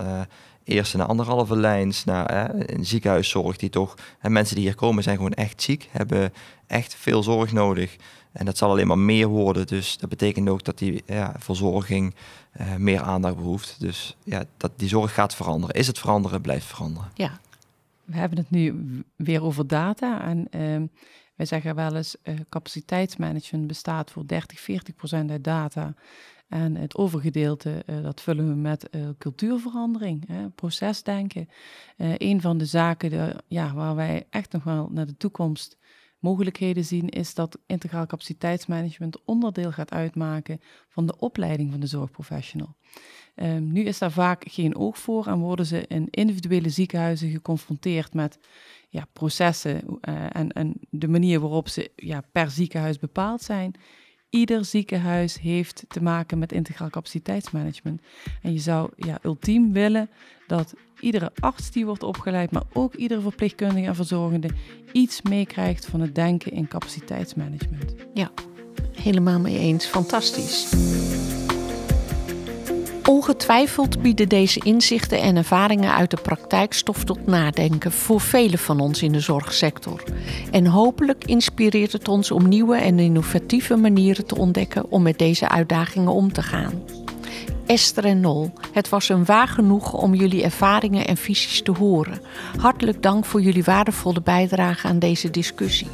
eerste naar anderhalve lijns, naar een ziekenhuiszorg die toch, mensen die hier komen zijn gewoon echt ziek, hebben echt veel zorg nodig. En dat zal alleen maar meer worden. Dus dat betekent ook dat die ja, verzorging uh, meer aandacht behoeft. Dus ja, dat die zorg gaat veranderen. Is het veranderen, blijft veranderen. Ja. We hebben het nu weer over data. En uh, wij zeggen wel eens, uh, capaciteitsmanagement bestaat voor 30, 40 procent uit data. En het overgedeelte, uh, dat vullen we met uh, cultuurverandering, hè, procesdenken. Uh, een van de zaken de, ja, waar wij echt nog wel naar de toekomst mogelijkheden zien, is dat integraal capaciteitsmanagement onderdeel gaat uitmaken van de opleiding van de zorgprofessional. Um, nu is daar vaak geen oog voor en worden ze in individuele ziekenhuizen geconfronteerd met ja, processen en, en de manier waarop ze ja, per ziekenhuis bepaald zijn. Ieder ziekenhuis heeft te maken met integraal capaciteitsmanagement. En je zou ja, ultiem willen dat iedere arts die wordt opgeleid, maar ook iedere verpleegkundige en verzorgende iets meekrijgt van het denken in capaciteitsmanagement. Ja, helemaal mee eens. Fantastisch. Ongetwijfeld bieden deze inzichten en ervaringen uit de praktijk stof tot nadenken voor velen van ons in de zorgsector. En hopelijk inspireert het ons om nieuwe en innovatieve manieren te ontdekken om met deze uitdagingen om te gaan. Esther en Nol, het was een waar genoegen om jullie ervaringen en visies te horen. Hartelijk dank voor jullie waardevolle bijdrage aan deze discussie.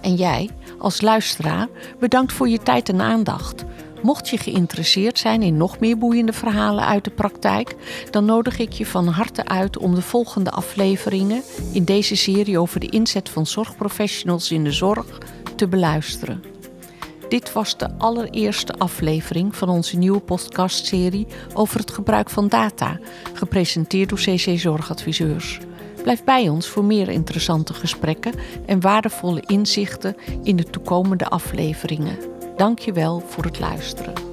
En jij, als luisteraar, bedankt voor je tijd en aandacht. Mocht je geïnteresseerd zijn in nog meer boeiende verhalen uit de praktijk, dan nodig ik je van harte uit om de volgende afleveringen in deze serie over de inzet van zorgprofessionals in de zorg te beluisteren. Dit was de allereerste aflevering van onze nieuwe podcastserie over het gebruik van data, gepresenteerd door CC Zorgadviseurs. Blijf bij ons voor meer interessante gesprekken en waardevolle inzichten in de toekomende afleveringen. Dank je wel voor het luisteren.